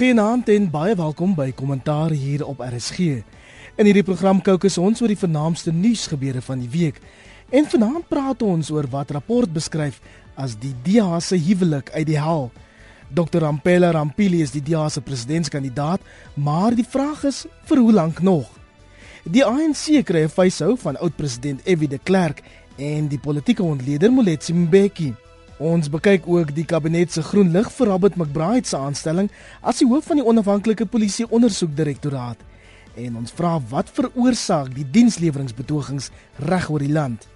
Goeienaand en baie welkom by Kommentaar hier op RSG. In hierdie program kookus ons oor die vernaamste nuusgebeure van die week. En vanaand praat ons oor wat rapport beskryf as die DA se huwelik uit die hel. Dr. Rampela Rampili is die DA se presidentskandidaat, maar die vraag is vir hoe lank nog? Die ANC kry 'n fyshou van oud-president F.W. de Klerk en die politieke ontleder Moletsi Mbeki. Ons bekyk ook die kabinet se groen lig vir Robert McBride se aanstelling as die hoof van die onafhanklike polisie ondersoekdirektoraat. En ons vra wat veroorsaak die diensleweringsbetogings reg oor die land.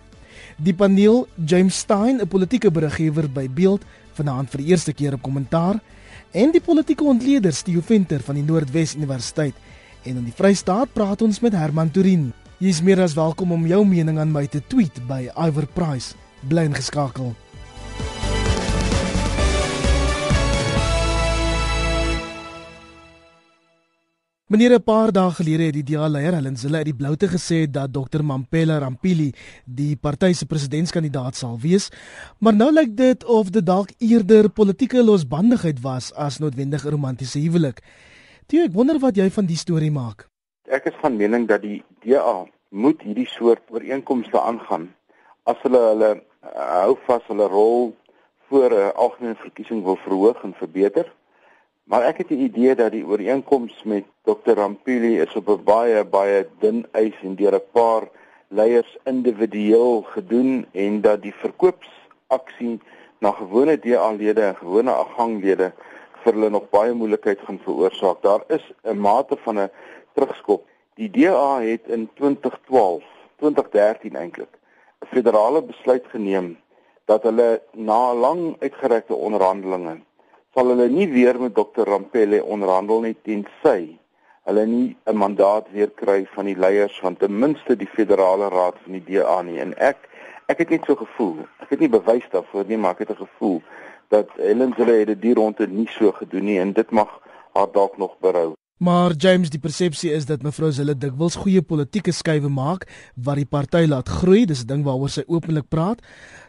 Die paneel James Stein, 'n politieke beriggewer by Beeld, vanaand vir die eerste keer op kommentaar en die politieke ontleder Theo Venter van die Noordwes Universiteit. En in die Vrystaat praat ons met Herman Turin. Jy is meer as welkom om jou mening aan my te tweet by Iver Price. Bly ingeskakel. Meneer 'n paar dae gelede het die DA leier Helen Zille uit die bloute gesê dat Dr Mampela Rampili die party se presidentskandidaat sal wees, maar nou lyk dit of dit dalk eerder politieke losbandigheid was as noodwendig 'n romantiese huwelik. Toe ek wonder wat jy van die storie maak. Ek is van mening dat die DA moet hierdie soort ooreenkomste aangaan as hulle hulle uh, hou vas hulle rol voor 'n algemene verkiesing wil verhoog en verbeter. Maar ek het die idee dat die ooreenkoms met Dr. Rampili is op 'n baie baie dun ys en deur 'n paar leiers individueel gedoen en dat die verkoopsaksie na gewone DA-lede en gewone aganglede vir hulle nog baie moeilikheid gaan veroorsaak. Daar is 'n mate van 'n terugskop. Die DA het in 2012, 2013 eintlik, 'n federale besluit geneem dat hulle na lang uitgerekte onderhandelinge sal hulle nie weer met Dr Rampelle onderhandel nie tensy hulle nie 'n mandaat weer kry van die leiers van ten minste die federale raad van die DA nie en ek ek het net so gevoel ek het nie bewys daarvoor nie maar ek het 'n gevoel dat Helen Zille het dit rondte nie so gedoen nie en dit mag haar dalk nog berou Maar James, die persepsie is dat mevrou Zille dikwels goeie politieke skuwe maak wat die party laat groei. Dis 'n ding waaroor sy openlik praat.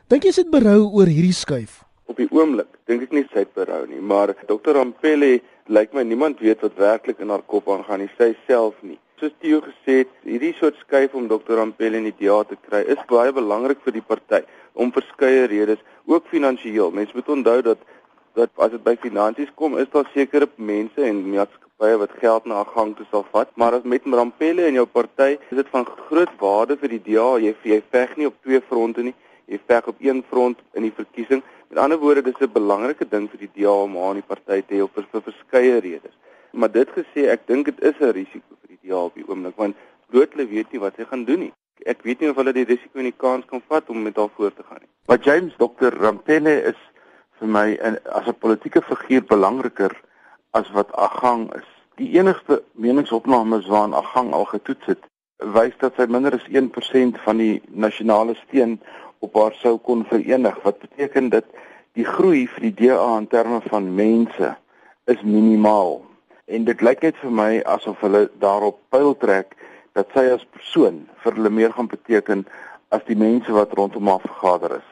Dink jy sy het berou oor hierdie skuif? Op die oomblik dink ek nie sy het berou nie, maar Dr. Ampele lyk my niemand weet wat werklik in haar kop aangaan nie, sy self nie. Soos Theo gesê het, hierdie soort skuif om Dr. Ampele in die teater te kry is baie belangrik vir die party om verskeie redes, ook finansiëel. Mense moet onthou dat dat as dit by finansies kom, is daar sekere mense en maatskappye wat geld na 'n gang toe sal vat, maar as met Rampele in jou party, is dit van groot waarde vir die DA. Jy jy veg nie op twee fronte nie. Veg op een front in die verkiesing Met ander woorde, dis 'n belangrike ding vir die DA om aan die party te hê vir, vir verskeie redes. Maar dit gesê, ek dink dit is 'n risiko vir die DA op die oomblik want blootlik weet nie wat hy gaan doen nie. Ek weet nie of hulle die risiko en die kans kan vat om met daarvoor te gaan nie. Maar James Dr. Rampene is vir my in, as 'n politieke figuur belangriker as wat Agang is. Die enigste meningsopnames waaraan Agang al getoets het, wys dat sy minder as 1% van die nasionale steun op haar sou kon verenig wat beteken dat die groei vir die DA in terme van mense is minimaal en dit lyk net vir my asof hulle daarop pyl trek dat sy as persoon vir hulle meer gaan beteken as die mense wat rondom haar vergader is.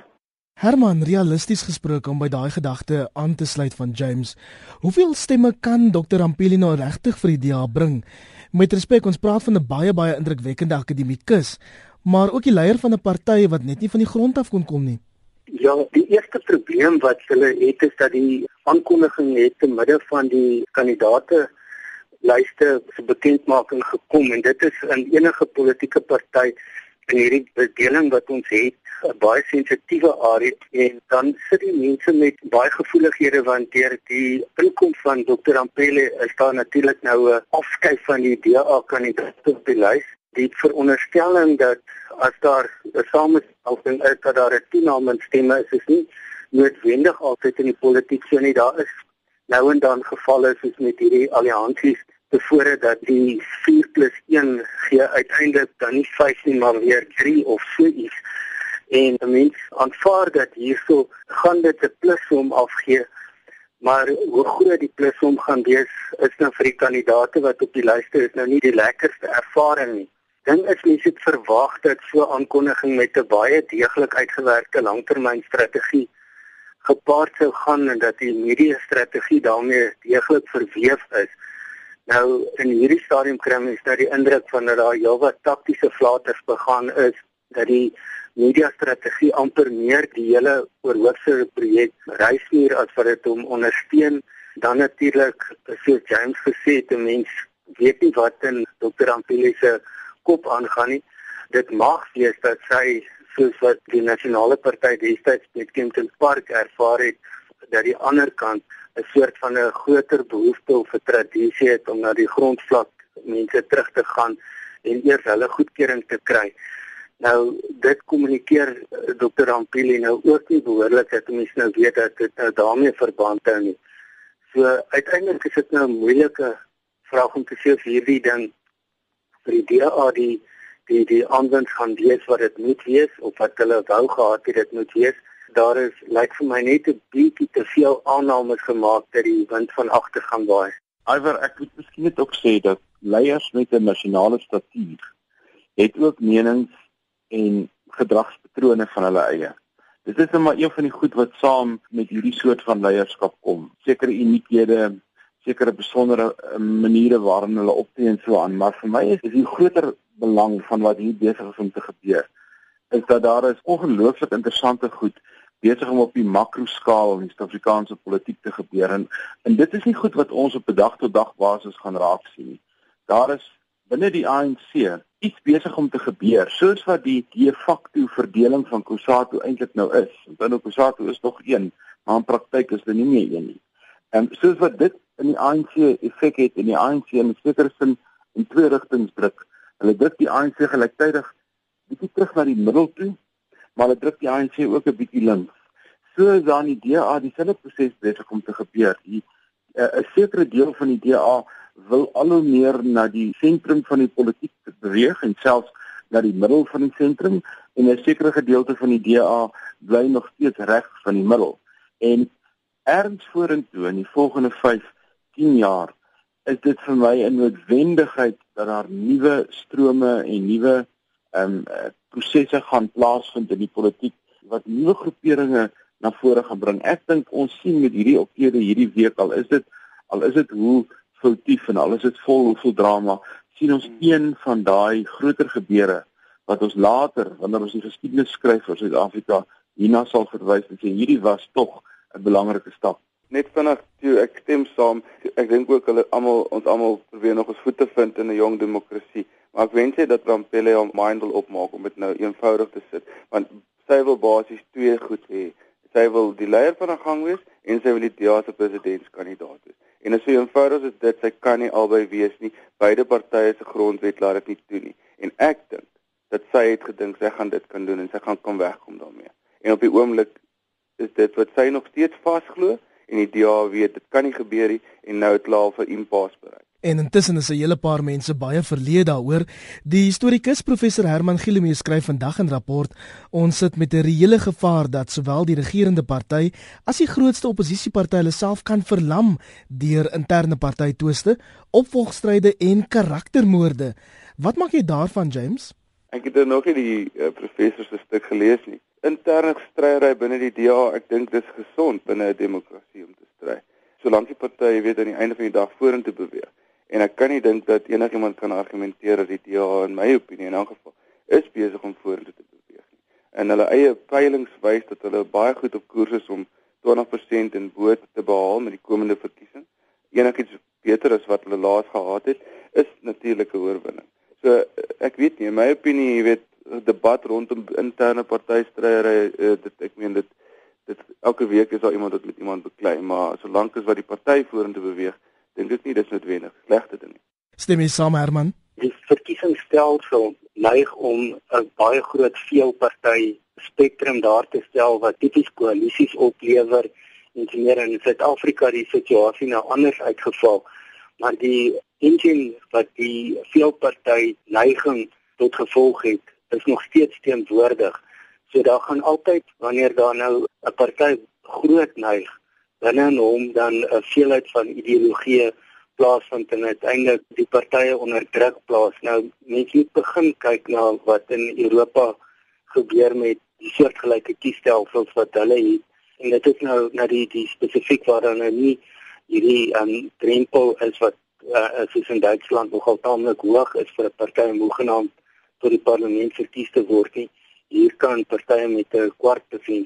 Herman, realisties gesproke om by daai gedagte aan te sluit van James, hoeveel stemme kan Dr. Ampelino regtig vir die DA bring? Met respek, ons praat van 'n baie baie indrukwekkende akademikus, maar ook die leier van 'n party wat net nie van die grond af kon kom nie. Ja, die eerste probleem wat hulle het is dat die aankondiging het te midde van die kandidate lyste se bekendmaking gekom en dit is in enige politieke party in hierdie bedeling wat ons het 'n baie sensitiewe area en dan sit die mense met baie gevoelighede want deur die inkom van Dr. Ampele is daar natuurlik nou 'n afskeid van die DA kandidaat op die lys die veronderstelling dat as daar 'n samestelling is dat daar 'n toename in stemme is, is nie noodwendig altyd in die politiek so nie. Daar is nou en dan gevalle soos met hierdie alliansies tevore dat die 4+1 gee uiteindelik dan nie 5 nie maar weer 3 of so iets. En mens aanvaar dat hierso gaan dit 'n plusom afgee maar hoe groot die plusom gaan wees is nou vir die kandidaate wat op die lyste is nou nie die lekkerste ervaring nie ding is mense het verwag dat so 'n aankondiging met 'n baie deeglik uitgewerkte langtermynstrategie gepaard sou gaan en dat die media strategie daarmee deeglik verweef is. Nou in hierdie stadium kry mens nou die indruk van dat daar heelwat taktiese flaters begaan is dat die media strategie amper meer die hele oorhoofse projek reismuur as wat dit hom ondersteun dan natuurlik soos James gesê het 'n mens weet nie wat in Dr. Ampili se kop aangaan nie dit mag wees dat sy soos wat die nasionale party destyds met Kempton Park ervaar het dat die ander kant 'n soort van 'n groter behoefte of 'n tradisie het om na die grondvlak mense terug te gaan en eers hulle goedkeuring te kry. Nou dit kommunikeer eh, Dr. Ampili nou ook nie behoorlik dat mense nou weet dat dit nou daarmee verband hou nie. So uiteindelik is dit nou 'n moeilike vraag om te sê of hierdie ding vir die DA die die die aanwend gaan wees wat dit moet wees of wat hulle wou gehad het dit moet wees. Daar is lyk vir my net 'n bietjie te veel aannames gemaak dat die wind van agter gaan waai. Iwer ek moet miskien net ook sê dat leiers met 'n nasionale statuur het ook menings en gedragspatrone van hulle eie. Dit is net maar een van die goed wat saam met hierdie soort van leierskap kom. Sekere uniekhede, sekere besondere eh, maniere waarin hulle optree en so aan, maar vir my is dit groter belang van wat hier besig is om te gebeur is dat daar is ongelooflik interessante goed besig om op die makroskaal in die Suid-Afrikaanse politiek te gebeur en en dit is nie goed wat ons op 'n dag tot dag basis gaan raak sien nie. Daar is binne die ANC iets besig om te gebeur soos wat die de facto verdeling van Kusatu eintlik nou is. Want nou Kusatu is nog een, maar in praktyk is dit nie meer een nie. En soos wat dit in die ANC effek het in die ANC in 'n sekere sin in twee rigtings druk. Hulle druk die ANC gelyktydig bietjie terug na die middel toe, maar hulle druk die ANC ook 'n bietjie links. So is dan die DA dieselfde proses besig om te gebeur. Eh, 'n sekere deel van die DA wil al hoe meer na die sentrum van die politiek beweeg en selfs na die middel van die sentrum en 'n sekere gedeelte van die DA bly nog steeds reg van die middel. En erns vorentoe in die volgende 5, 10 jaar is dit vir my 'n noodwendigheid dat daar nuwe strome en nuwe ehm um, prosesse gaan plaasvind in die politiek wat nuwe groeperinge na vore gaan bring. Ek dink ons sien met hierdie optrede hierdie week al is dit al is dit hoe foutief en al is dit vol hoeveel drama sien ons een van daai groter gebeure wat ons later wanneer ons die geskiedenis skryf vir Suid-Afrika hierna sal verwys en sê hierdie was tog 'n belangrike stap net vinnig toe ek stem saam. Ek dink ook hulle almal ons almal probeer nog ons voete vind in 'n jong demokrasie. Maar ek wens net dat Rampelle hom mindel opmaak om dit nou eenvoudig te sit, want sy wil basies twee goed hê. Sy wil die leier van 'n gang wees en sy wil die DA se presidentskandidaat wees. En as sy eenvoudig is dit sy kan nie albei wees nie. Beide partye se grondwet laat dit nie toe nie. En ek dink dat sy het gedink sy gaan dit kan doen en sy gaan kom wegkom daarmee. En op die oomblik is dit wat sy nog steeds vasglo en die DA weet dit kan nie gebeur nie en nou het hulle al vir impas bereik. En intussen is 'n hele paar mense baie verleë daaroor. Die historikus professor Herman Gillemee skryf vandag in rapport: "Ons sit met 'n reële gevaar dat sowel die regerende party as die grootste oppositieparty hulle self kan verlam deur interne partytwiste, opvolgstryde en karaktermoorde." Wat maak jy daarvan, James? Ek het nog nie die uh, professor se stuk gelees nie interne stryery binne die DA, ek dink dis gesond binne 'n demokrasie om te stry. Solank die partye weet aan die einde van die dag vorentoe beweeg. En ek kan nie dink dat enigiemand kan argumenteer dat die DA in my opinie in 'n geval is besig om vorentoe te beweeg nie. En hulle eie peilings wys dat hulle baie goed op koers is om 20% en bo te behaal met die komende verkiesing. Enigiets beter as wat hulle laas gehad het, is natuurlik 'n oorwinning. So ek weet nie, in my opinie, jy weet debat rondom interne partystryery uh, dit ek meen dit dit elke week is daar iemand wat met iemand beklei maar solank as wat die party vorentoe beweeg dink ek nie dis noodwendig slegte ding nie. Stem jy saam Herman? Die verkiesingsstelsel neig om 'n baie groot veelparty spektrum daar te stel wat tipies koalisies oplewer en meer. In Suid-Afrika die situasie nou anders uitgeval. Maar die engine wat die veelparty neiging tot gevolg het is nog steeds teenwoordig. So daar gaan altyd wanneer daar nou 'n party groot neig binne in hom dan 'n veelheid van ideologieë plaasvind en uiteindelik die partye onder druk plaas. Nou mense moet begin kyk na wat in Europa gebeur met die soortgelyke kiesstelsels wat hulle het en dit is nou na die die spesifiek waar dan nou nie hierdie um drempel is wat uh, soos in Duitsland nogal taamlik hoog is vir 'n party om hoegenaamd tot die parlement verkies te word nie. Hier kan partye met 'n kwart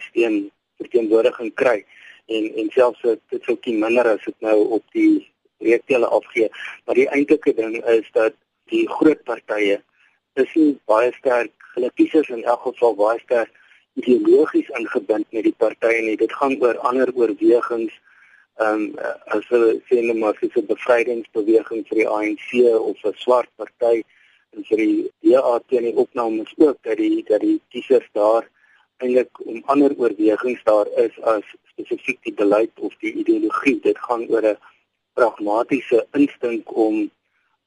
steen verteenwoordiging kry en en selfs dit sou kin minder as dit nou op die reektele afgee. Maar die eintlike ding is dat die groot partye is nie baie sterk hulle kiesers in elk geval baie sterk ideologies ingebind met die partye nie. Dit gaan oor ander oorwegings ehm um, as hulle sê net maar vir 'n bevrydingsbeweging vir die ANC of 'n swart party vir die DA teen die opnames ook dat die dat die kiesers daar eintlik om ander oorwegings daar is as spesifiek die beleid of die ideologie dit gaan oor 'n pragmatiese instink om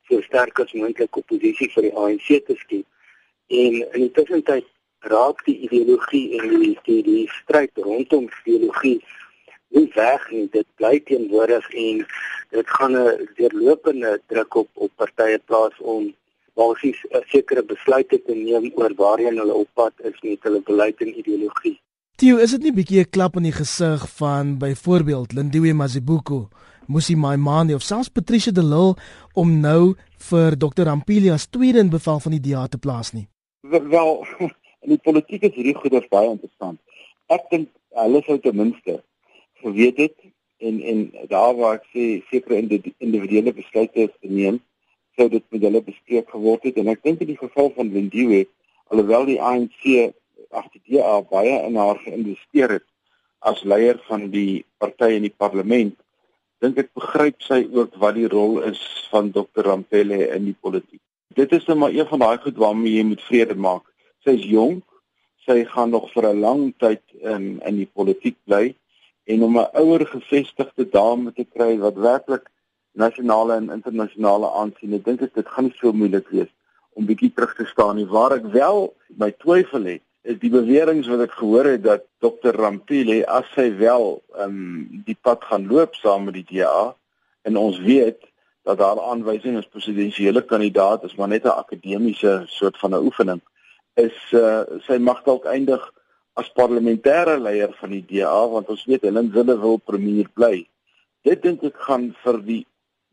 so sterk as moontlik oppositie vir die ANC te skep en in die tussentyd raak die ideologie en die die, die stryd rondom ideologie nie weg nie. Dit bly teenwoordig en dit gaan 'n deurlopende druk op op partye plaas om basies 'n sekere besluite te neem oor waarheen hulle op pad is met hulle beleid en ideologie. Tio, is dit nie bietjie 'n klap in die gesig van byvoorbeeld Lindiwe Mazibuko, Musi Maimane of selfs Patricia de Lille om nou vir Dr. Rampili as tweede in bevel van die DA te plaas nie? Wel, in die politiek is hierdie goeders baie interessant. Ek dink hulle sou ten minste geweet het en en daar waar ek sê sekere individuele besluite is geneem sou dit met hulle bespreek geword het. En ek dink in die geval van Lindiwe alhoewel die ANC agter die DA baie in haar geïnvesteer het as leier van die party in die parlement dink ek begryp sy ook wat die rol is van Dr Rampelle in die politiek. Dit is net maar een van daai goed waarmee jy moet vrede maak. Sy is jonk sy gaan nog vir 'n lang tyd in in die politiek bly. En om 'n ouer gevestigde dame te kry wat werklik nasionale en internasionale aansien. Ek dink dit gaan nie so moeilik wees om bietjie terug te staan nie. Waar ek wel my twyfel het, is die beweringe wat ek gehoor het dat Dr Rampile as hy wel ehm um, die pad gaan loop saam met die DA en ons weet dat daar aanwysing is presidensiële kandidaat is maar net 'n akademiese soort van 'n oefening is uh, sy mag dalk eindig as parlementêre leier van die DA want ons weet Helen Zille wil premier bly. Dit dink ek gaan vir die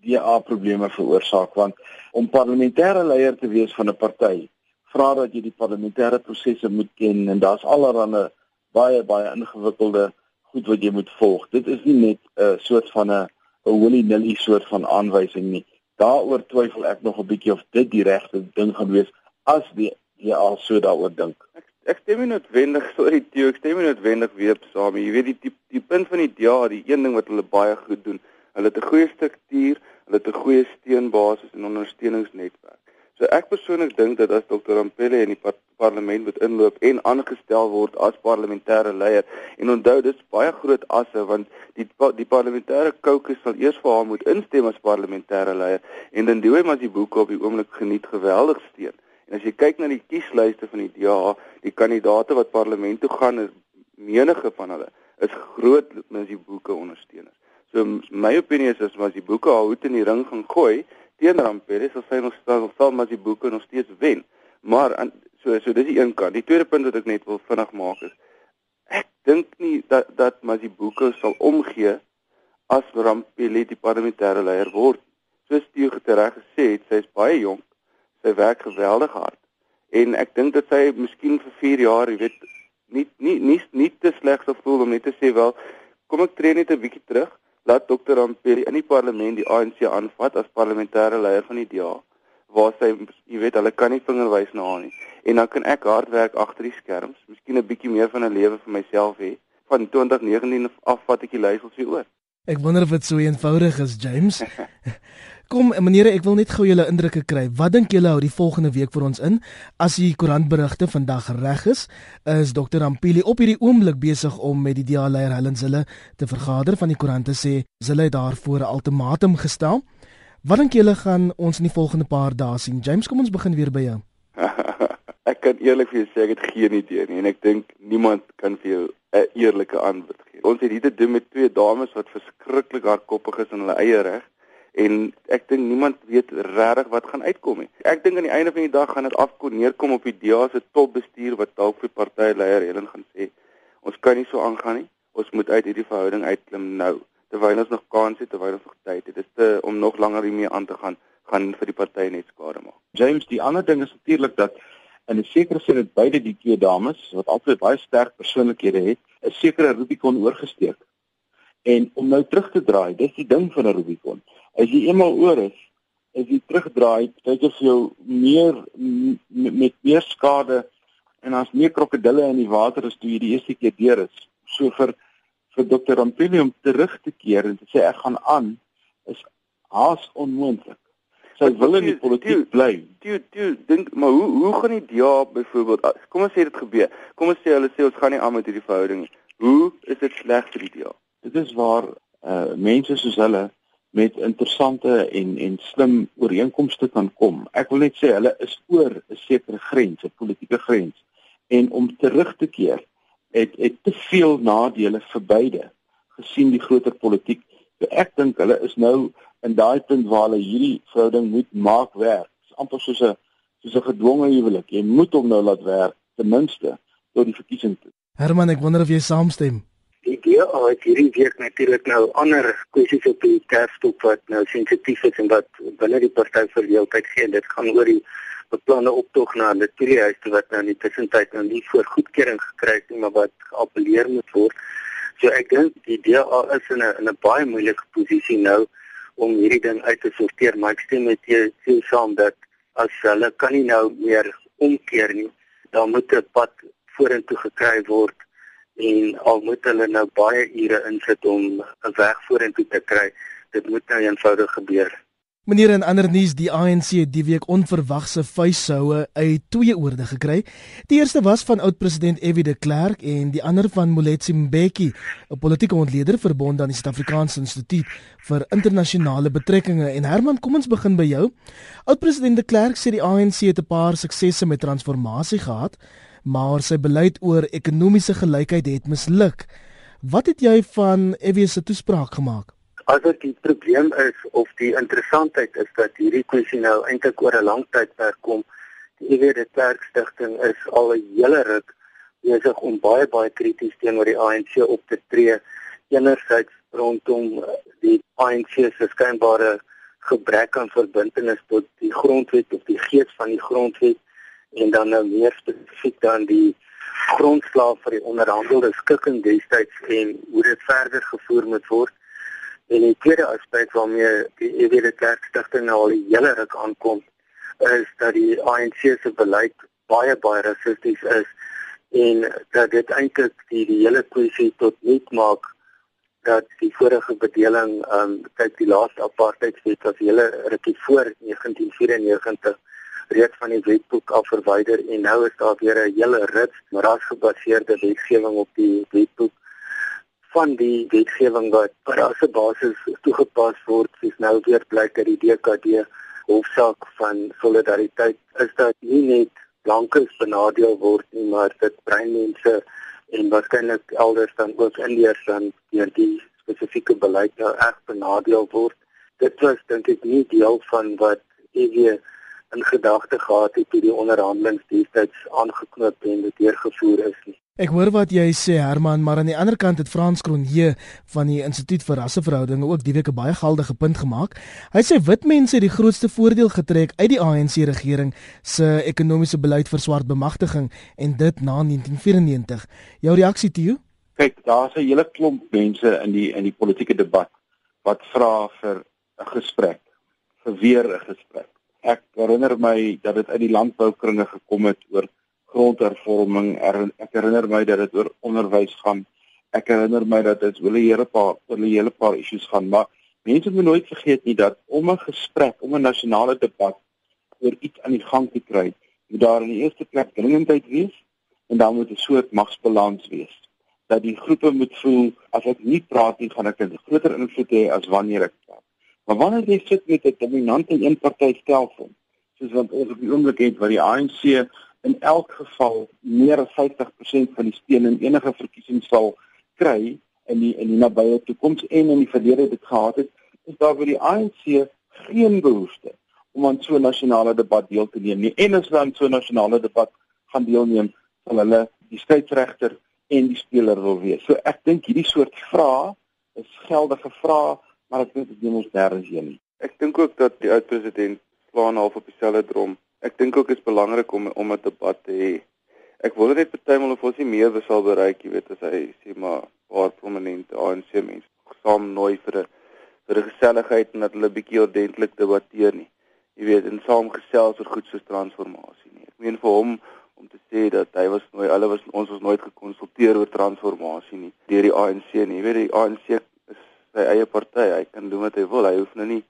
DA probleme veroorsaak want om parlementêre leier te wees van 'n party vra dat jy die parlementêre prosesse moet ken en daar's allerlei baie baie ingewikkelde goed wat jy moet volg. Dit is nie net 'n soort van 'n 'n willy-nilly soort van aanwysing nie. Daaroor twyfel ek nog 'n bietjie of dit die regte ding gaan wees as die DA so daaroor dink. Ek ek stem nie noodwendig sorry Theo, ek stem nie noodwendig weer saam. Jy weet die, die die punt van die DA, die een ding wat hulle baie goed doen, hulle het 'n goeie struktuur, hulle het 'n goeie steunbasis en ondersteuningsnetwerk. So ek persoonlik dink dat as Dr. Rampelle in die par parlement moet inloop en aangestel word as parlementêre leier en onthou dit's baie groot asse want die die parlementêre kokes sal eers vir haar moet instem as parlementêre leier en dan doen hy maar die boeke op die oomblik geniet geweldig steun. En as jy kyk na die kieslyste van die DA, die kandidaate wat parlement toe gaan is menige van hulle is groot mens die boeke ondersteuners. So my opinie is as mas die boeke al hoet in die ring gaan gooi teen Rampere sal sy nog staan sal mas die boeke nog steeds wen. Maar an, so so dis die een kant. Die tweede punt wat ek net wil vinnig maak is ek dink nie dat dat mas die boeke sal omgee as Rampere die parlementêre leier word. Soos jy reg gesê het, sy is baie jonk sy werk geweldig hard. En ek dink dat sy miskien vir 4 jaar, jy weet, nie nie nie nie te sleg sou voel om net te sê wel, kom ek tree net 'n bietjie terug, laat dokter Amperi in die parlement die ANC aanvat as parlementêre leier van die DA waar sy jy weet hulle kan nie vinger wys na haar nie. En dan kan ek hard werk agter die skerms miskien 'n bietjie meer van 'n lewe vir myself hê. Van 2019 af vat ek die leiersels weer oor. Ek wonder of dit so eenvoudig is James Kom meneere, ek wil net gou julle indrukke kry. Wat dink julle hou die volgende week vir ons in? As die koerantberigte vandag reg is, is Dr. Ampili op hierdie oomblik besig om met die DA-leier Helen Zille te vergader van die koerante sê Zille het daarvoor 'n ultimatum gestel. Wat dink julle gaan ons in die volgende paar dae sien? James, kom ons begin weer by jou. ek kan eerlik vir jou sê ek het geen idee nie en ek dink niemand kan vir jou 'n eerlike antwoord gee. Ons het hier te doen met twee dames wat verskriklik hardkoppig is in hulle eie reg en ek dink niemand weet regtig wat gaan uitkom nie. Ek dink aan die einde van die dag gaan dit afkom neerkom op die DA se topbestuur wat dalk vir partyleier Helen gaan sê ons kan nie so aangaan nie. ons moet uit hierdie verhouding uitklim nou terwyl ons nog kans het terwyl ons nog tyd het. Dit is te om nog langer hiermee aan te gaan gaan vir die party net skade maak. James, die ander ding is natuurlik dat in 'n sekere sin het beide die twee dames wat altyd baie sterk persoonlikhede het, 'n sekere Rubicon oorgesteek. En om nou terug te draai, dis die ding van 'n Rubicon. As jy eenmal oor is, as jy terugdraai, jy vir jou meer met meer skade en as meer krokodille in die water as toe jy die eerste keer deur is. So vir vir Dr. Rampelli om terug te keer en te sê ek gaan aan is haas onmoontlik sy wil in die politiek bly. Toe toe dink maar hoe hoe gaan die DA byvoorbeeld kom ons sê dit gebeur. Kom ons sê hulle sê ons gaan nie aan met hierdie verhouding nie. Hoe is dit sleg vir die DA? Dit is waar uh mense soos hulle met interessante en en slim ooreenkomste kan kom. Ek wil net sê hulle is oor 'n sekere grens, 'n politieke grens en om terug te keer het het te veel nadele vir beide gesien die groter politiek. So ek dink hulle is nou in daai punt waar hulle hierdie verhouding moet maak werk. Dit is amper soos 'n soos 'n gedwonge huwelik. Jy moet hom nou laat werk ten minste tot die verkiesing toe. Herman, ek wonder of jy saamstem. Die DA het hierdie week natuurlik nou ander kwessies op die kerfstok wat nou sensitief is en wat binne die party vir die tyd gee. Dit gaan oor die beplande optog na die Natuurhuis wat nou in die tussentyd nou nie voor goedkeuring gekry het nie, maar wat geappeleer moet word. So ek dink die DA is in 'n in 'n baie moeilike posisie nou om hierdie ding uit te sorteer, maar ek stem met jou sien saam dat as hulle kan nie nou meer omkeer nie, dan moet 'n pad vorentoe gekry word en al moet hulle nou baie ure insit om 'n weg vorentoe te kry, dit moet nou eenvoudig gebeur. Meneer en ander nuus, die ANC het die week onverwagse vuishoue uit twee oorde gekry. Die eerste was van oud-president F.W. de Klerk en die ander van Moletsi Mbeki, 'n politieke ontleder verbonde aan die Suid-Afrikaanse Instituut vir Internasionale Betrekkinge. En Herman, kom ons begin by jou. Oud-president de Klerk sê die ANC het 'n paar suksesse met transformasie gehad, maar sy beleid oor ekonomiese gelykheid het misluk. Wat het jy van F.W. se toespraak gemaak? As dit die probleem is of die interessantheid is dat hierdie kwessie nou eintlik oor 'n lang tydperk kom. Die EWD Kerkstigting is al 'n hele ruk besig om baie baie krities teenoor die ANC op te tree. Enerzijds rondom die ANC se skynbare gebrek aan verbintenis tot die grondwet of die gees van die grondwet en dan nou meer spesifiek dan die grondslag vir die onderhandelde skikking destyds en hoe dit verder gevoer moet word. En die tweede aspek waarmee die EWD Kerkstigting nou al die hele ruk aankom, is dat die ANC se beleid baie baie rassisties is en dat dit eintlik die, die hele kwessie tot nik maak dat die vorige bedeling um kyk die laaste apartheidswet was hele rukkie voor 1994 reeds van die wetboek af verwyder en nou is daar weer 'n hele rits rasgebaseerde wetgewing op die wetboek van die wetgewing wat as 'n basis toegepas word, is nou weer blyk dat die DKD hoofsaak van solidariteit is dat nie net blankes benadeel word nie, maar dit bruin mense en waarskynlik elders dan ook indiërs dan deur die spesifieke beleid nou erg benadeel word. Dit was dink ek nie deel van wat EW in gedagte gehad het toe die onderhandelinge destyds aangeknoop en dit deurgevoer is nie. Ek hoor wat jy sê Herman, maar aan die ander kant het Frans Kronje van die Instituut vir Rasseverhoudinge ook die week 'n baie geldige punt gemaak. Hy sê wit mense het die grootste voordeel getrek uit die ANC regering se ekonomiese beleid vir swart bemagtiging en dit na 1994. Jou reaksie toe? Kyk, daar's 'n hele klomp mense in die in die politieke debat wat vra vir 'n gesprek, vir weer 'n gesprek. Ek herinner my dat dit uit die landboukringe gekom het oor grondhervorming. Ek herinner my dat dit oor onderwys gaan. Ek herinner my dat dit oor 'n hele paar oor 'n hele paar issues gaan, maar mense moet nooit vergeet nie dat om 'n gesprek, om 'n nasionale debat oor iets aan die gang te kry, moet daar in die eerste plek dringendheid wees en dan moet 'n soort magsbalans wees. Dat die groepe moet voel as ek nie praat nie, gaan ek 'n groter invloed hê as wanneer ek praat. Maar wanneer jy sit met 'n dominante eenpartytelsel, soos wat ons op die oomblik het waar die ANC in elk geval meer as 50% van die steun in enige verkiesing sal kry in die in die nabye toekoms en in die verlede dit gehad het, is daar vir die ANC geen behoefte om aan so 'n nasionale debat deel te neem nie. En as dan so 'n nasionale debat gaan deelneem, sal hulle die skeieregter en die speler wil wees. So ek dink hierdie soort vrae is geldige vrae, maar ek dink dit neem ons nêrens heen nie. Ek dink ook dat die oud-president slaan half op dieselfde drom. Ek dink ook is belangrik om om 'n debat te hê. Ek wil net partymal of ons nie meer sal bereik, jy weet, as hy sê maar paar prominente ANC mense saam nooi vir 'n vir 'n geselligheid en dat hulle bietjie ordentlik debatteer nie. Jy weet, en saam gesels oor goed soos transformasie nie. Ek meen vir hom om te sê dat hy was nooit hulle was ons was nooit gekonsulteer oor transformasie nie deur die ANC nie. Jy weet die ANC sy eie party. Hy kan doen wat hy wil. Hy hoef nou nie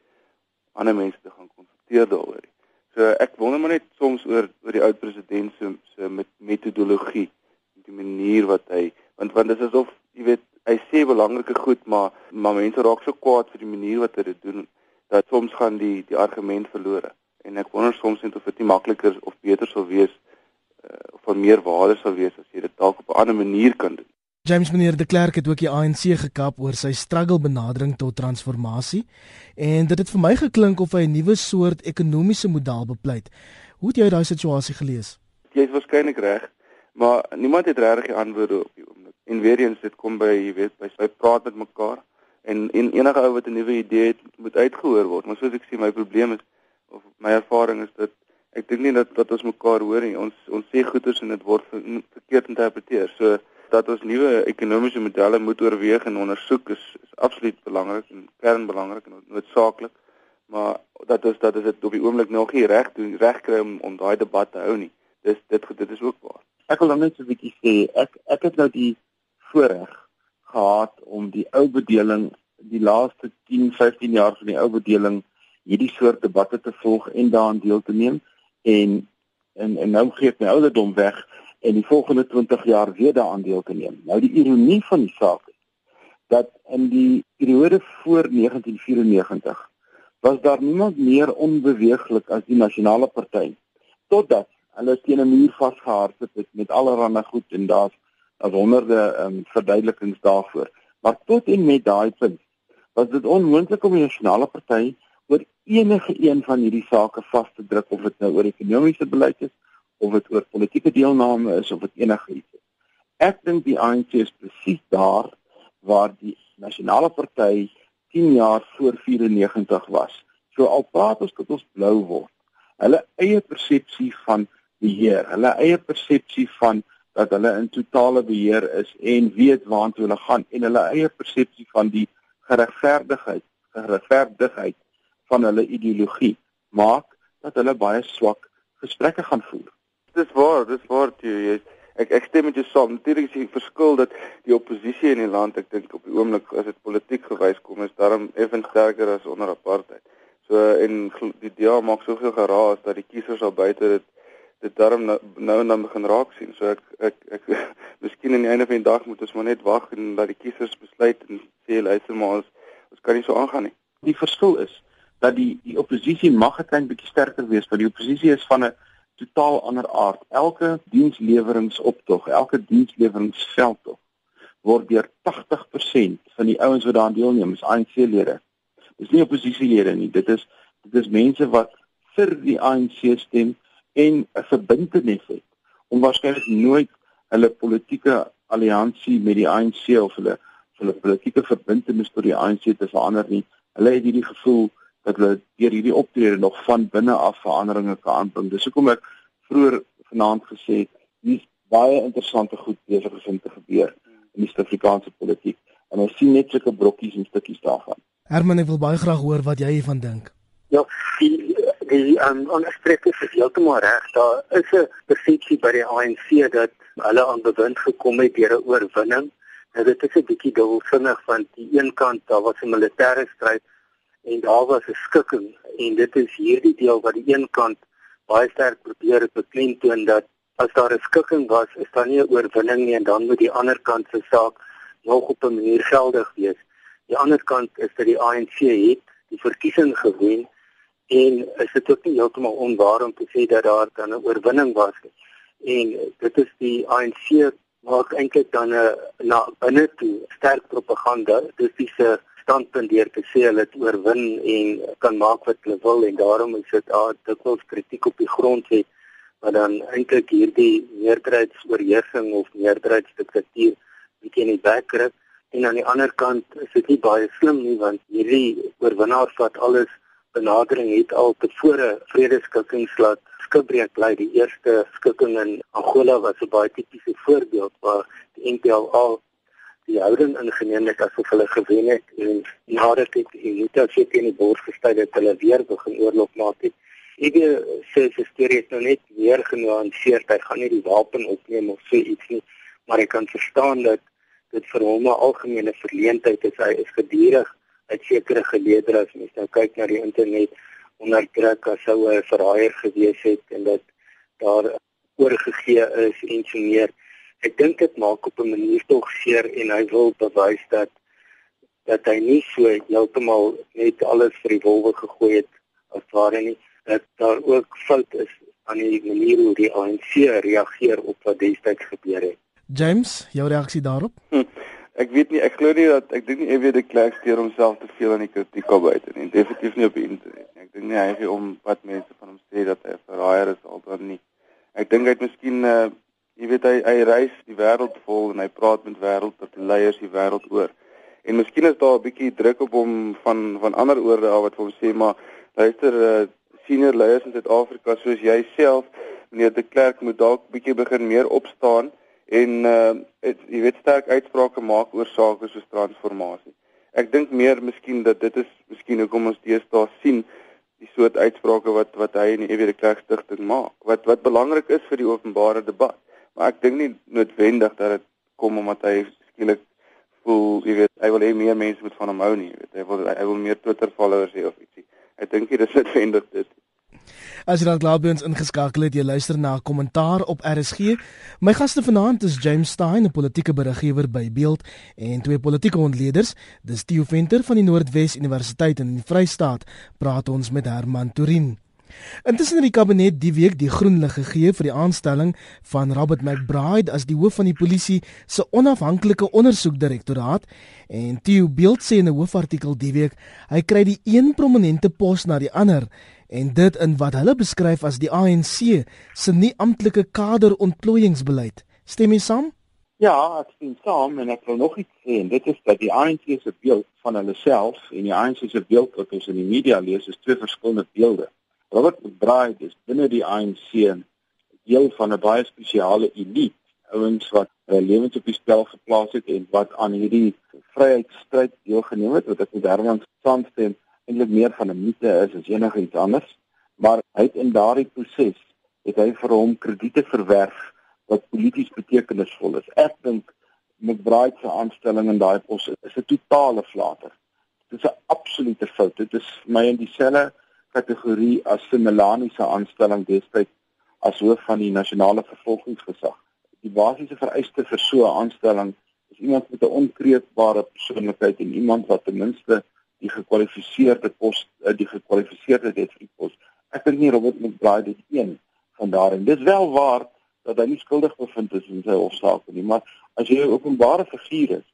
ander mense te gaan konsulteer daaroor nie. So ek wonder maar net soms oor oor die oud president se se met metodologie, die manier wat hy want want dit is asof jy weet hy sê belangrike goed maar maar mense raak so kwaad vir die manier wat hy dit doen dat soms gaan die die argument verlore. En ek wonder soms net of dit nie makliker of beter sou wees uh, of van meer waarde sou wees as jy dit dalk op 'n ander manier kan doen. James meneer de Klerk het ook die ANC gekap oor sy struggle benadering tot transformasie en dit het vir my geklink of hy 'n nuwe soort ekonomiese model bepleit. Hoe het jy daai situasie gelees? Jy is waarskynlik reg, maar niemand het regtig antwoorde op die oomblik. En weer eens dit kom by, jy weet, by sy praat met mekaar en en enige ou wat 'n nuwe idee het, moet uitgehoor word. Maar soos ek sê, my probleem is of my ervaring is dat ek dink nie dat dat ons mekaar hoor nie. Ons ons sê goeders en dit word verkeerd interpreteer. So dat ons nuwe ekonomiese modelle moet oorweeg en ondersoek is, is absoluut belangrik en kernbelangrik en noodsaaklik. Maar dat ons dat dit op die oomblik nog nie reg doen reg kry om om daai debat te hou nie. Dis dit dit is ook waar. Ek wil net so 'n bietjie sê ek ek het nou die voorreg gehad om die ou bedeling die laaste 10, 15 jaar van die ou bedeling hierdie soort debatte te volg en daaraan deel te neem en en en nou gee ek my ouderdom weg en die volgende 20 jaar weer daaraan deel te neem. Nou die ironie van die saak is dat in die periode voor 1994 was daar niemand meer onbeweeglik as die nasionale party totdat hulle teen 'n muur vasgehardloop het met allerlei goed en daar's as honderde um, verduidelikings daarvoor. Maar tot en met daai punt was dit onmoontlik om die nasionale party oor enige een van hierdie sake vas te druk of dit nou oor ekonomiese beleid is of dit oor politieke deelname is of dit enigiets is. Ek dink die ANC is presies daar waar die nasionale party 10 jaar voor 94 was. So al praat ons dat ons blou word. Hulle eie persepsie van beheer, hulle eie persepsie van dat hulle in totale beheer is en weet waartoe hulle gaan en hulle eie persepsie van die geregverdigheid, geregverdigheid van hulle ideologie maak dat hulle baie swak gesprekke gaan voer dis waar, dis waar jy is. Ek ek stem met jou saam. Natuurlik is die verskil dat die oppositie in die land, ek dink op die oomblik as dit politiek gewys kom, is daarom effens sterker as onder apartheid. So en die DA maak soveel geraas dat die kiesers al buite dit dit daarom nou, nou en dan begin raak sien. So ek ek ek miskien aan die einde van die dag moet ons maar net wag en dat die kiesers besluit en sê luister maar ons ons kan nie so aangaan nie. Die verskil is dat die die oppositie mag 'n klein bietjie sterker wees, want die oppositie is van 'n totaal ander aard. Elke diensleweringoptog, elke diensleweringsveldtog word deur 80% van die ouens wat daaraan deelneem, is ANC-lede. Dis nie oppositielede nie. Dit is dit is mense wat vir die ANC stem en 'n verbintenis het om waarskynlik nooit hulle politieke alliansie met die ANC of hulle hulle politieke verbintenis tot die ANC te verander nie. Hulle het hierdie gevoel dat hulle deur hierdie optrede nog van binne af veranderinge kan aanbring. Dis hoekom ek vroeër vanaand gesê het, dis baie interessante goed besig om te gebeur in die Suid-Afrikaanse politiek en ons sien net sulke brokkies en stukkies daarvan. Herman, ek wil baie graag hoor wat jy hiervan dink. Ja, die die aan um, onstrekke is heeltemal reg. Daar is 'n persepsie by die ANC dat hulle aan bewind gekom het deur 'n oorwinning. Nou dit is 'n bietjie dubbelsinnig van die een kant daar was 'n militêre stryd en daar was 'n skikking en dit is hierdie deel wat die een kant baie sterk probeer beklemtoon dat as daar 'n skikking was, is daar nie 'n oorwinning nie en dan moet die ander kant se saak nog op 'n manier geldig wees. Die ander kant is dat die ANC het die verkiesing gewen en is dit ook nie heeltemal onwaar om te sê dat daar dan 'n oorwinning was nie. En dit is die ANC maak eintlik dan 'n na binne toe sterk propaganda. Dis 'n standpunt deur te sê hulle het oorwin en kan maak wat hulle wil en daarom is dit daar dikwels kritiek op die grondwet wat dan eintlik hierdie meerderheidsoorheersing of meerderheidsdiktatuur bietjie in die kry en aan die ander kant is dit nie baie slim nie want hierdie oorwinnaar vat alles benadering het al tevore vredeskikking laat skibreek bly die eerste skikking in Angola was 'n baie tipiese voorbeeld waar die NPLA die houding ingeneem het asof hulle gewen het en nadat dit Unita se teen die bors gestel het hulle weer begin oorlog maak het Ek sê sy storie is nou net weer genuanceer. Hy gaan nie die wapen opneem of so iets nie, maar ek kan verstaan dat dit vir hom 'n algemene verleentheid is. Hy is gedurig uit sekere geleedere as mens nou kyk na die internet onder druk as sou 'n verraaier gewees het en dat daar oorgegee is en so meer. Ek dink dit maak op 'n manier tog seer en hy wil bewys dat dat hy nie so heeltemal net alles vir die wolwe gegooi het as ware nie dat daar ook fout is aan die manier hoe die ANC reageer op wat destyds gebeur het. James, jou reaksie daarop? Hm, ek weet nie, ek glo nie dat ek dink nie EW de Klerk steur homself te veel aan die kritiek op buite nie. Definitief nie op die internet nie. Ek dink nie hy gee om wat mense van hom sê dat hy 'n verraaier is altoe nie. Ek dink hy het miskien uh jy weet hy hy reis die wêreld vol en hy praat met wêreld tot leiers die wêreld oor. En miskien is daar 'n bietjie druk op hom van van ander oorde af wat vir hom sê maar luister uh senior leiers in Suid-Afrika soos jy self, meneer De Klerk moet dalk bietjie begin meer opstaan en uh het, jy weet sterk uitsprake maak oor sake soos transformasie. Ek dink meer miskien dat dit is miskien hoekom ons deesdae sien die soort uitsprake wat wat hy in die EW De Klerk stigting maak. Wat wat belangrik is vir die openbare debat. Maar ek dink nie noodwendig dat dit kom omdat hy skielik voel, jy weet, hy wil hê meer mense moet van hom hou nie, jy weet. Hy wil hy wil meer Twitter followers hê of ietsie. Ek dink dit is noodwendig dit. As jy dan glo by ons ingeskakel het, jy luister na 'n kommentaar op RSG. My gaste vanaand is James Stein, 'n politieke beriggewer by Beeld en twee politieke ontleeders. Dis Theo Venter van die Noordwes Universiteit in die Vrystaat. Praat ons met Herman Turin. Intussen het die kabinet die week die groen lig gegee vir die aanstelling van Robert McBride as die hoof van die polisie se onafhanklike ondersoekdirektoraat en Theo Beeld sê in 'n hoofartikel die week hy kry die een prominente pos na die ander en dit in wat hulle beskryf as die ANC se nie amptelike kaderontplooiingsbeleid. Stem jy saam? Ja, ek stem saam en ek wil nog iets sê en dit is dat die ANC se beeld van hulle self en die ANC se beeld wat ons in die media lees is twee verskillende beelde. Robert McBride is binne die ANC deel van 'n baie spesiale elite, ouens wat hulle lewens op die spel geplaas het en wat aan hierdie vryheidsstryd deelgeneem het, wat ek met Herman saamstem, eintlik meer van 'n mite is as enigiets anders, maar hy het in daardie proses het hy vir hom krediete verwerf wat polities betekenisvol is. Ek dink McBride se aanstelling in daai pos is 'n totale flater. Dit is 'n absolute fout. Dit is my in dieselfde kategorie as Simelani se aanstelling destyds as hoof van die nasionale vervolgingsgesag. Die basiese vereiste vir so 'n aanstelling is iemand met 'n onkreukbare persoonlikheid en iemand wat ten minste die gekwalifiseerde pos eh, die gekwalifiseerde het vir die pos. Ek dink nie Robert McBride dit een van daarin. Dit is wel waar dat hy nie skuldig bevind is in sy hofsaak nie, maar as jy 'n openbare figuur is,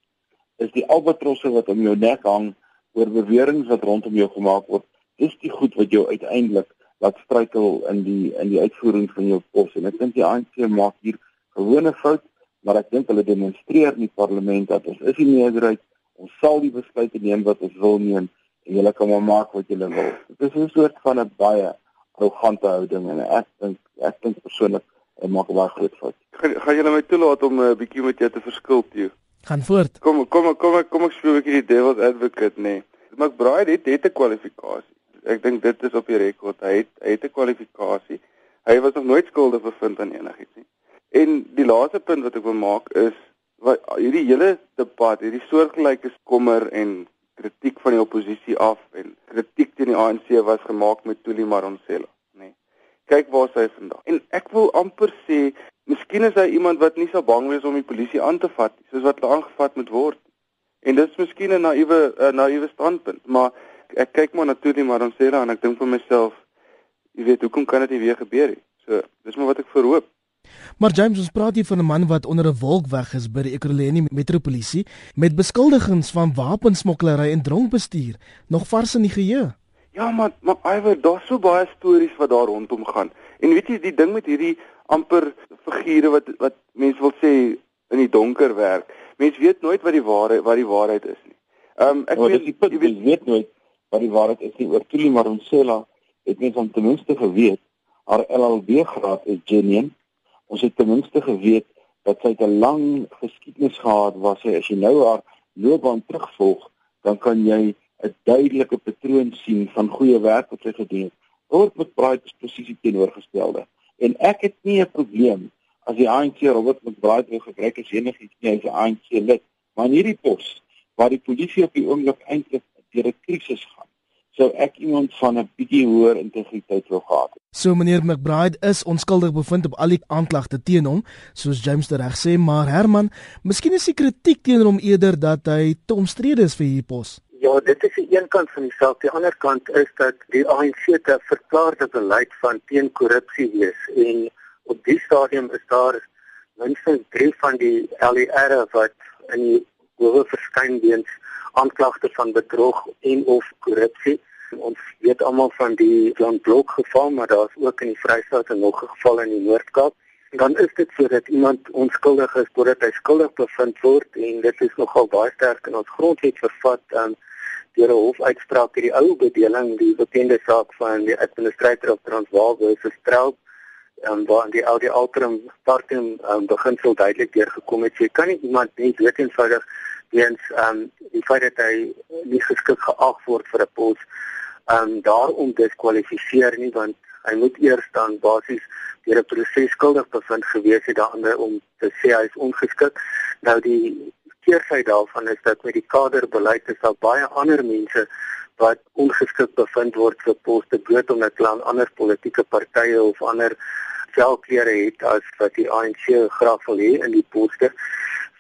is die albatrosse wat om jou nek hang oor beweringe wat rondom jou gemaak word dis die goed wat jou uiteindelik laat struikel in die in die uitvoering van jou pos en ek dink die ANC maak hier gewone fout maar ek dink hulle demonstreer in die parlement dat ons is die meerderheid ons sal die besluite neem wat ons wil neem en julle kan maar maak wat julle wil. Dit is 'n soort van 'n baie arrogante houding en ek dink ek dink persoonlik ek maak baie groot fout. Gaan gaan julle my toelaat om 'n uh, bietjie met jou te verskil toe gaan voort. Kom kom kom kom ek speel 'n bietjie die devil's advocate nee McBride het het 'n kwalifikasie ek dink dit is op die rekord. Hy het hy het 'n kwalifikasie. Hy was nog nooit skuldig bevind aan enigiets nie. En die laaste punt wat ek wil maak is wat hierdie hele debat, hierdie soortgelyke kommer en kritiek van die oppositie af en kritiek teen die ANC was gemaak met Tuli Maronsela, nê. Nee. Kyk waar sy vandag. En ek wil amper sê, miskien is hy iemand wat nie so bang wees om die polisie aan te vat soos wat hulle aangevat moet word. En dit is miskien 'n naïewe naïewe standpunt, maar ek kyk maar na Tuli maar dan sê dan ek dink vir myself jy weet hoekom kan dit nie weer gebeur nie so dis maar wat ek verhoop Maar James ons praat hier van 'n man wat onder 'n wolk weg is by die Ekurhuleni Metropolisie met beskuldigings van wapensmokkelary en dronkbestuur nog vars in die geheue Ja maar maar Iwer daar's so baie stories wat daar rondom gaan En weet jy die ding met hierdie amper figure wat wat mense wil sê in die donker werk. Mense weet nooit wat die waarheid wat die waarheid is nie. Ehm um, ek oh, weet jy weet, weet nooit wat die waarheid is nie oor Tuli Maronsela het mens om ten minste geweet haar LLB graad is genuine. Ons het ten minste geweet dat sy 'n lang geskiedenis gehad was. Sy as jy nou haar loopbaan terugvolg, dan kan jy 'n duidelike patroon sien van goeie werk wat sy gedoen het. Robert McBride is presies die teenoorgestelde. En ek het nie 'n probleem as die ANC Robert McBride wil gebruik as enigiets nie as 'n ANC lid, maar in hierdie pos waar die polisie op die oomblik eintlik deur 'n krisis gaan, sou ek iemand van 'n bietjie hoër integriteit wou gehad het. So meneer McBride is onskuldig bevind op al die aanklagte teen hom, soos James reg sê, maar Herman, miskien is die kritiek teenoor hom eerder dat hy te omstrede is vir hierdie pos. Ja, dit is die een kant van die saak. Die ander kant is dat die ANC te verklaarde beleid van teen korrupsie is en op die stadium is daar minstens 3 van die LER wat in die howe verskyn weens aanklagte van bedrog en of korrupsie. Ons weet almal van die Jan Blok geval, maar daar's ook in die Vrystaat nog 'n geval in die Noord-Kaap. Dan is dit sodat iemand onskuldig is totdat hy skuldig bevind word en dit is nogal baie sterk in ons grondwet vervat um, deur 'n hofuitspraak hierdie ou bedeling, die bekende saak van die administrateur op Transvaal versus Straub waar die ou die altrum partum um, beginsel duidelik deurgekom het. Jy kan nie iemand net weet eenvoudig weens ehm um, die feit dat hy nie geskik geag word vir 'n pos ehm um, daarom diskwalifiseer nie want hy moet eers dan basies deur 'n proses skuldig bevind gewees het daaronder om te sê hy is ongeskik. Nou die keersy daarvan is dat met die kaderbeleid is daar baie ander mense wat ongeskik bevind word vir poste bloot omdat hulle aan ander politieke partye of ander velkleure het as wat die ANC graag wil hê in die poste.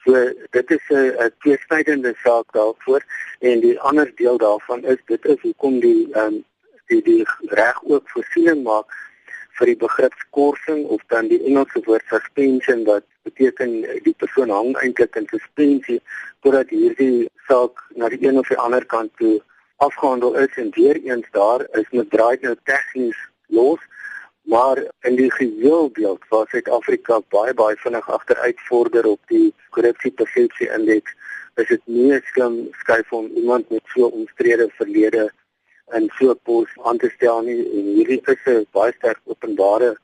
So dit is 'n tweesnydende saak daarvoor en die ander deel daarvan is dit is hoekom die ehm um, die die reg ook voorsiening maak vir die begrip skorsing of dan die Engelse woord suspension wat beteken die persoon hang eintlik in suspensie totdat hierdie saak na die een of die ander kant toe afgehandel is en weer eens daar is met draai nou tegnies los maar in die geheel beeld waar Suid-Afrika baie baie vinnig agteruit vorder op die korrupsiepersepsie indeks is dit nie slim skuif om iemand met so omstrede verlede in so 'n pos aan te stel nie. En hierdie is 'n baie sterk openbare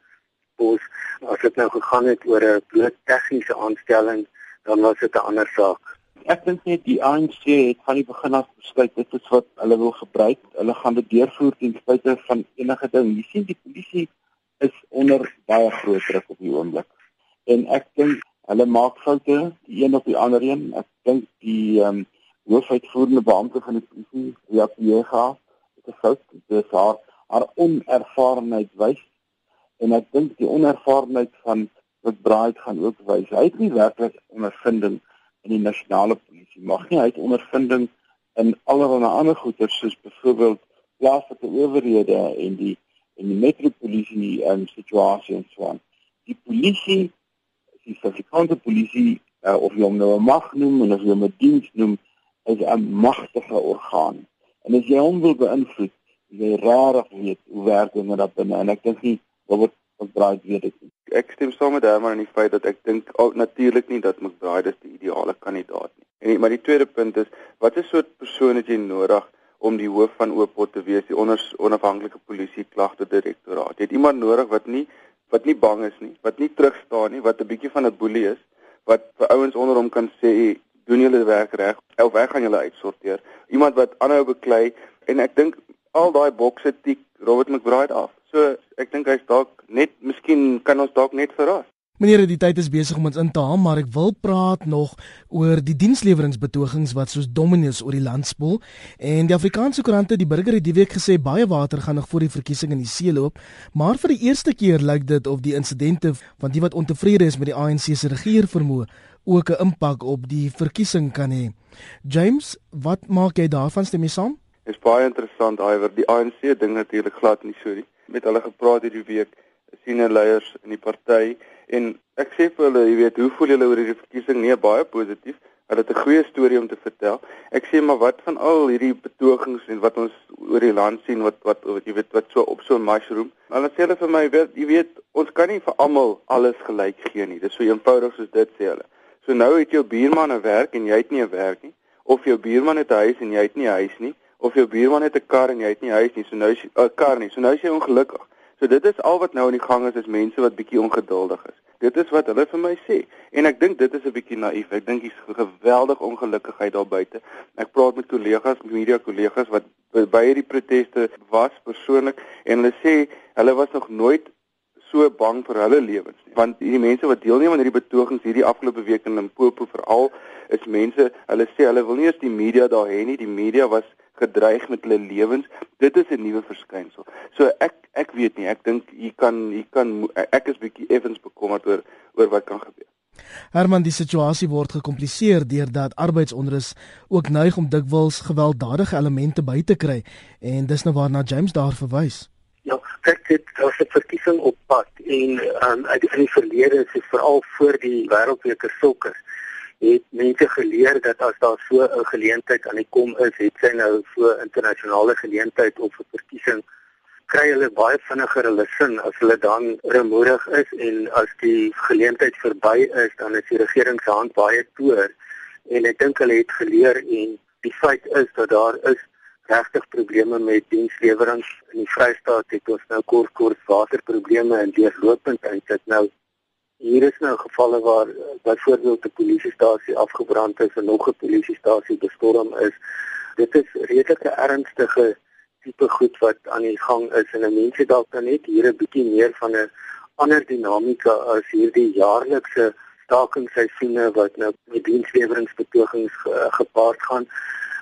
pos as dit nou gegaan het oor 'n bloot tegniese aanstelling dan was dit 'n ander saak Ek dink net die ANC het van die begin af besluit dit is wat hulle wil gebruik. Hulle gaan dit deurvoer ten spyte van enige ding. Jy sien die polisie is onder baie groot druk op die oomblik. En ek dink hulle maak foute, die een of die ander een. Ek dink die ehm um, hoofuitvoerende beampte van die polisie, Ria Piega, het 'n fout. Dit is haar haar onervarenheid wys. En ek dink die onervarenheid van wat Braait gaan ook wys. Hy het nie werklik ondervinding in die nasionale polisie mag nie. Hy het ondervinding in allerlei ander goeder soos byvoorbeeld plaaslike owerhede en die en die metropolisie um, situasie en so aan. Die polisie, die Suid-Afrikaanse polisie uh, of jy hom nou 'n mag noem of jy hom 'n diens noem, is 'n magtige orgaan. En as jy hom wil beïnvloed, jy rarig weet hoe werk met dat binne en ek dink nie Robert McBride weet dit nie. Ek stem saam met Herman in die feit dat ek dink oh, natuurlik nie dat McBride is die ideale kandidaat nie. En maar die tweede punt is, wat is so 'n persoon het jy nodig om die hoof van Oopot te wees, die onafhanklike polisie klagte direktoraat. Jy het iemand nodig wat nie wat nie bang is nie, wat nie terugstaan nie, wat 'n bietjie van 'n boelie is, wat vir ouens onder hom kan sê, doen julle werk reg of ek gaan julle uitsorteer. Iemand wat aanhou beklei en ek dink al daai bokse tik Robert McBride af. So ek dink hy's dalk net miskien kan ons dalk net verras. Meneer, die tyd is besig om ons in te haal, maar ek wil praat nog oor die diensleweringsbetogings wat soos dominees oor die land spoel. En die Afrikaanse koerante, die burger het die week gesê baie water gaan nog voor die verkiesing in die see loop, maar vir die eerste keer lyk dit of die insidente van die wat ontevrede is met die ANC se regeringsvermoë ook 'n impak op die verkiesing kan hê. James, wat maak jy daarvan stem jy saam? Dit is baie interessant, Iwer. Die ANC ding natuurlik glad nie so nie. Met hulle gepraat hierdie week, senior leiers in die party En ek sê vir hulle, jy weet, hoe voel julle oor hierdie verkiesing? Nee, baie positief. Hulle het 'n goeie storie om te vertel. Ek sê maar wat van al hierdie betogings en wat ons oor die land sien wat wat wat jy weet wat so op so 'n mushroom. Hulle sê hulle vir my, weet, jy weet, ons kan nie vir almal alles gelyk gee nie. Dis so eenvoudig soos dit sê hulle. So nou het jou buurman 'n werk en jy het nie 'n werk nie, of jou buurman het 'n huis en jy het nie 'n huis nie, of jou buurman het 'n kar en jy het nie huis nie, so nou is 'n uh, kar nie. So nou is jy ongelukkig. So dit is al wat nou aan die gang is, is mense wat bietjie ongeduldig is. Dit is wat hulle vir my sê. En ek dink dit is 'n bietjie naïef. Ek dink dis geweldig ongelukkigheid daar buite. Ek praat met kollegas, media kollegas wat by hierdie proteste was persoonlik en hulle sê hulle was nog nooit so bang vir hulle lewens nie. Want hierdie mense wat deelneem aan hierdie betogings hierdie afgelope week in Limpopo veral is mense, hulle sê hulle wil nie eens die media daar hê nie. Die media was gedreig met hulle lewens. Dit is 'n nuwe verskynsel. So ek ek weet nie, ek dink hier kan hier kan ek is bietjie effens bekommerd oor oor wat kan gebeur. Herman, die situasie word gekompliseer deurdat arbeidsonrus ook neig om dikwels gewelddadige elemente by te kry en dis nou waarna James daar verwys. Ja, kyk dit daar's 'n verkiesing op pad en um, uit die, die verlede is dit veral voor die wêreldbeker sokker het mense geleer dat as daar so 'n geleentheid aan die kom is, het sy nou so internasionale geleentheid of 'n verkiesing kry hulle baie vinniger hulle sin as hulle dan remoedig is en as die geleentheid verby is, dan is die regering se hand baie toer. En ek dink hulle het geleer en die feit is dat daar is regtig probleme met dienslewering in die Vrystaat het ons nou kort kort waterprobleme en deurlopend eintlik nou hier is nou gevalle waar byvoorbeeld 'n polisiestasie afgebrand is en nog 'n polisiestasie bestorm is. Dit is redelike ernstige tipe goed wat aan die gang is en mense dalk dan net hier 'n bietjie meer van 'n ander dinamika as hierdie jaarlikse stakingsseisoene wat nou met diensleweringsbetogings gepaard gaan.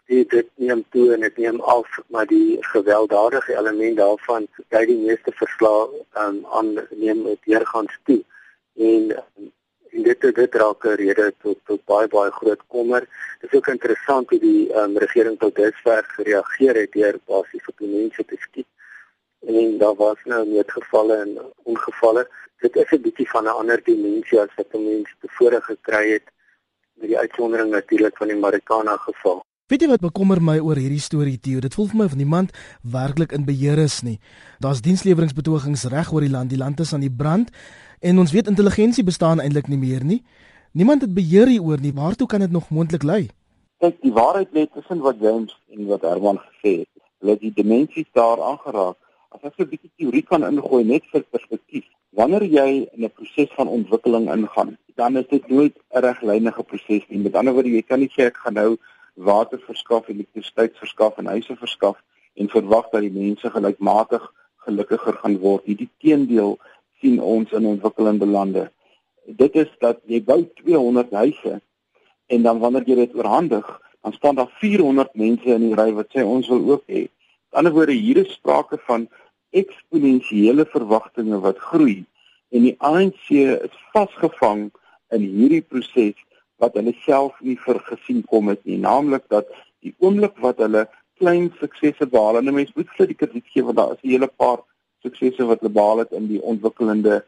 Die dit neem toe en dit neem af maar die gewelddadige element daarvan by die meeste verslae um, aan neem met deurgangs toe en en dit dit raak 'n rede tot tot baie baie groot kommer. Dit is ook interessant hoe die um, regering tot dusver gereageer het deur basies op die mense te skiet. En daar was nou net gevalle en ongevalle. Dit is 'n bietjie van 'n ander dimensie as wat mense tevore gekry het met die uitsondering natuurlik van die Marikana geval. Weet jy wat bekommer my oor hierdie storie Theo? Dit voel vir my of niemand werklik in beheer is nie. Daar's diensleweringspetogings reg oor die land. Die land is aan die brand en ons weet intelligensie bestaan eintlik nie meer nie. Niemand het beheer hieroor nie. Waartoe kan dit nog moontlik lei? Kyk, die waarheid lê tussen wat James en wat Herman gesê het. Hulle het die dimensies daar aangeraak. As ek 'n bietjie teorie kan ingooi net vir perspektief. Wanneer jy in 'n proses van ontwikkeling ingaan, dan is dit nooit 'n reglynige proses nie. Met ander woorde, jy kan nie sê ek gaan nou water verskaf, elektrisiteit verskaf en huise verskaf en verwag dat die mense gelykmatig gelukkiger gaan word. Hierdie teendeel sien ons in ontwikkelende lande. Dit is dat jy bou 200 huise en dan wanneer jy dit oorhandig, dan staan daar 400 mense in die ry wat sê ons wil ook hê. Aan die ander woorde hier is sprake van eksponensiële verwagtinge wat groei en die ANC is vasgevang in hierdie proses wat hulle self nie vergesien kom het nie, naamlik dat die oomblik wat hulle klein suksese behaal en mense moet vir die krediet gee want daar is 'n hele paar suksese wat hulle behaal het in die ontwikkelende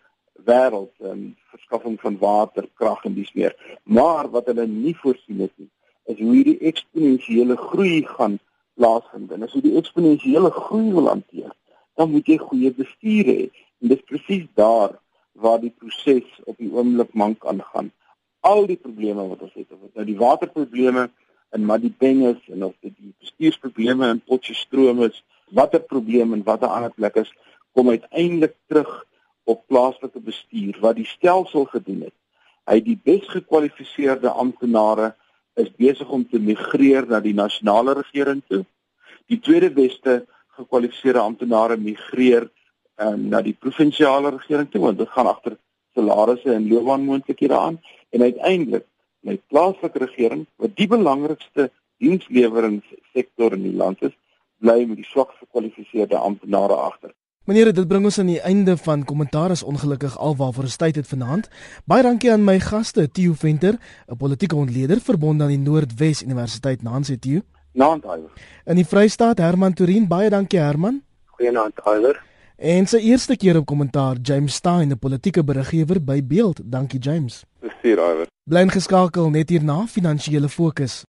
wêreld, um, verskaffing van water, krag en dis meer. Maar wat hulle nie voorsien het nie, is hoe hierdie eksponensiële groei gaan plaasvind. En as jy die eksponensiële groei wil hanteer, dan moet jy goeie bestuur hê. En dis presies daar waar die proses op die oomblik mank aangaan al die probleme wat ons het of nou die waterprobleme in Madibeng is en of dit die bestuursprobleme in Potchefstroom is, watter probleem en watter ander plek is, kom uiteindelik terug op plaaslike bestuur wat die stelsel gedoen het. Hy die besgekwalifiseerde amptenare is besig om te migreer na die nasionale regering toe. Die tweede beste gekwalifiseerde amptenare migreer um, na die provinsiale regering toe want dit gaan agter salarisse en loopbaanmoontlikhede aan en uiteindelik my plaaslike regering wat die belangrikste diensleweringsektor in die land is, bly met die swak gekwalifiseerde amptenare agter. Meneer, dit bring ons aan die einde van kommentaar is ongelukkig alwaar vir 'n tyd het vanaand. Baie dankie aan my gaste, Theo Venter, 'n politieke ontleder verbonde aan die Noordwes Universiteit Nancy Theo. Naand Iwer. In die Vrystaat Herman Turin, baie dankie Herman. Goeienaand Iwer. En sy eerste keer op kommentaar James Stein, 'n politieke beriggewer by Beeld. Dankie James. plesier, Iwer. Bly ingeskakel net hierna finansiële fokus.